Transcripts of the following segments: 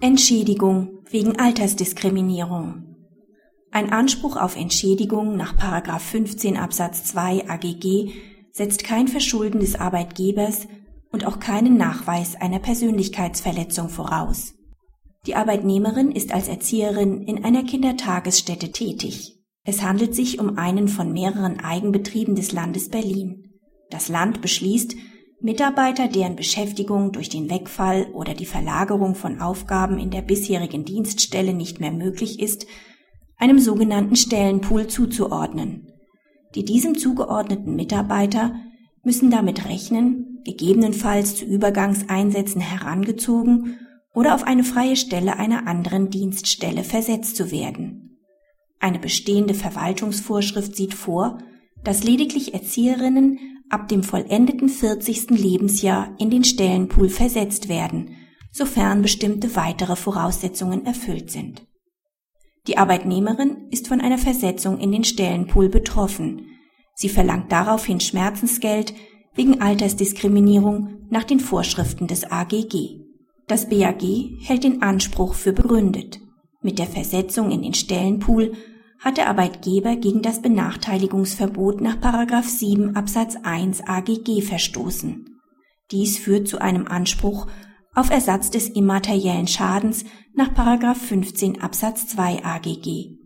Entschädigung wegen Altersdiskriminierung. Ein Anspruch auf Entschädigung nach 15 Absatz 2 AGG setzt kein Verschulden des Arbeitgebers und auch keinen Nachweis einer Persönlichkeitsverletzung voraus. Die Arbeitnehmerin ist als Erzieherin in einer Kindertagesstätte tätig. Es handelt sich um einen von mehreren Eigenbetrieben des Landes Berlin. Das Land beschließt, Mitarbeiter, deren Beschäftigung durch den Wegfall oder die Verlagerung von Aufgaben in der bisherigen Dienststelle nicht mehr möglich ist, einem sogenannten Stellenpool zuzuordnen. Die diesem zugeordneten Mitarbeiter müssen damit rechnen, gegebenenfalls zu Übergangseinsätzen herangezogen oder auf eine freie Stelle einer anderen Dienststelle versetzt zu werden. Eine bestehende Verwaltungsvorschrift sieht vor, dass lediglich Erzieherinnen ab dem vollendeten 40. Lebensjahr in den Stellenpool versetzt werden, sofern bestimmte weitere Voraussetzungen erfüllt sind. Die Arbeitnehmerin ist von einer Versetzung in den Stellenpool betroffen. Sie verlangt daraufhin Schmerzensgeld wegen Altersdiskriminierung nach den Vorschriften des AGG. Das BAG hält den Anspruch für begründet. Mit der Versetzung in den Stellenpool hat der Arbeitgeber gegen das Benachteiligungsverbot nach 7 Absatz 1 AGG verstoßen. Dies führt zu einem Anspruch auf Ersatz des immateriellen Schadens nach 15 Absatz 2 AGG.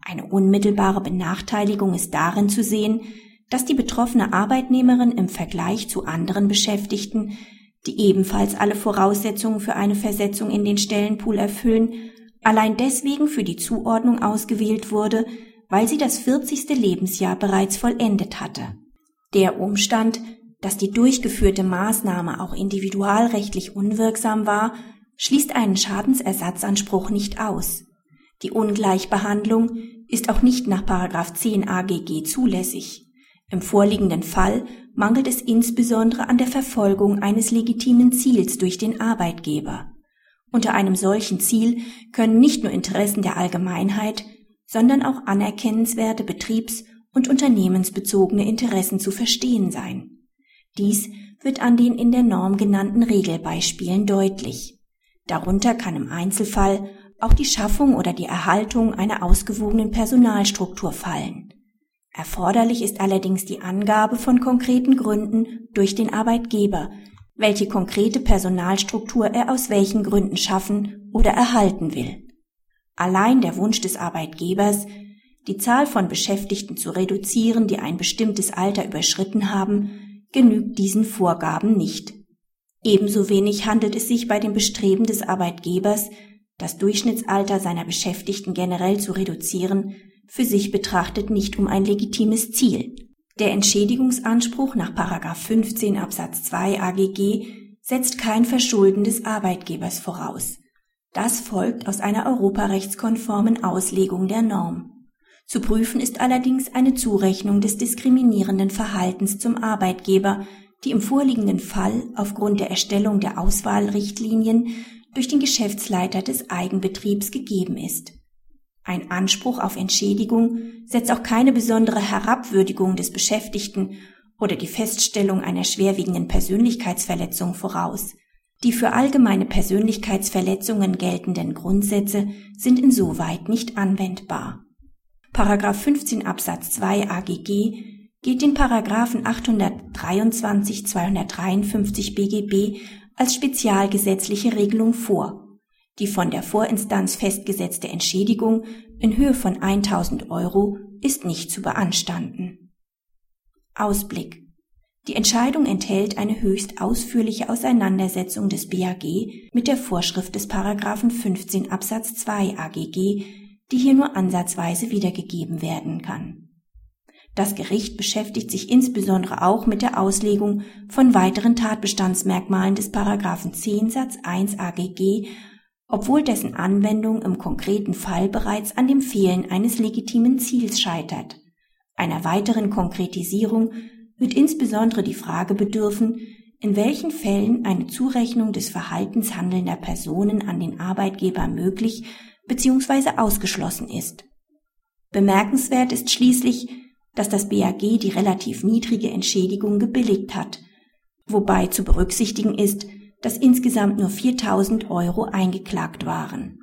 Eine unmittelbare Benachteiligung ist darin zu sehen, dass die betroffene Arbeitnehmerin im Vergleich zu anderen Beschäftigten, die ebenfalls alle Voraussetzungen für eine Versetzung in den Stellenpool erfüllen, allein deswegen für die Zuordnung ausgewählt wurde, weil sie das 40. Lebensjahr bereits vollendet hatte. Der Umstand, dass die durchgeführte Maßnahme auch individualrechtlich unwirksam war, schließt einen Schadensersatzanspruch nicht aus. Die Ungleichbehandlung ist auch nicht nach 10 AGG zulässig. Im vorliegenden Fall mangelt es insbesondere an der Verfolgung eines legitimen Ziels durch den Arbeitgeber. Unter einem solchen Ziel können nicht nur Interessen der Allgemeinheit, sondern auch anerkennenswerte betriebs- und unternehmensbezogene Interessen zu verstehen sein. Dies wird an den in der Norm genannten Regelbeispielen deutlich. Darunter kann im Einzelfall auch die Schaffung oder die Erhaltung einer ausgewogenen Personalstruktur fallen. Erforderlich ist allerdings die Angabe von konkreten Gründen durch den Arbeitgeber, welche konkrete Personalstruktur er aus welchen Gründen schaffen oder erhalten will. Allein der Wunsch des Arbeitgebers, die Zahl von Beschäftigten zu reduzieren, die ein bestimmtes Alter überschritten haben, genügt diesen Vorgaben nicht. Ebenso wenig handelt es sich bei dem Bestreben des Arbeitgebers, das Durchschnittsalter seiner Beschäftigten generell zu reduzieren, für sich betrachtet nicht um ein legitimes Ziel. Der Entschädigungsanspruch nach 15 Absatz 2 AGG setzt kein Verschulden des Arbeitgebers voraus. Das folgt aus einer europarechtskonformen Auslegung der Norm. Zu prüfen ist allerdings eine Zurechnung des diskriminierenden Verhaltens zum Arbeitgeber, die im vorliegenden Fall aufgrund der Erstellung der Auswahlrichtlinien durch den Geschäftsleiter des Eigenbetriebs gegeben ist. Ein Anspruch auf Entschädigung setzt auch keine besondere Herabwürdigung des Beschäftigten oder die Feststellung einer schwerwiegenden Persönlichkeitsverletzung voraus. Die für allgemeine Persönlichkeitsverletzungen geltenden Grundsätze sind insoweit nicht anwendbar. Paragraph 15 Absatz 2 AGG geht den Paragraphen 823 253 BGB als spezialgesetzliche Regelung vor die von der Vorinstanz festgesetzte Entschädigung in Höhe von 1000 Euro ist nicht zu beanstanden. Ausblick. Die Entscheidung enthält eine höchst ausführliche Auseinandersetzung des BAG mit der Vorschrift des Paragraphen 15 Absatz 2 AGG, die hier nur ansatzweise wiedergegeben werden kann. Das Gericht beschäftigt sich insbesondere auch mit der Auslegung von weiteren Tatbestandsmerkmalen des Paragraphen 10 Satz 1 AGG obwohl dessen Anwendung im konkreten Fall bereits an dem Fehlen eines legitimen Ziels scheitert. Einer weiteren Konkretisierung wird insbesondere die Frage bedürfen, in welchen Fällen eine Zurechnung des Verhaltens handelnder Personen an den Arbeitgeber möglich bzw. ausgeschlossen ist. Bemerkenswert ist schließlich, dass das BAG die relativ niedrige Entschädigung gebilligt hat, wobei zu berücksichtigen ist, dass insgesamt nur 4000 Euro eingeklagt waren.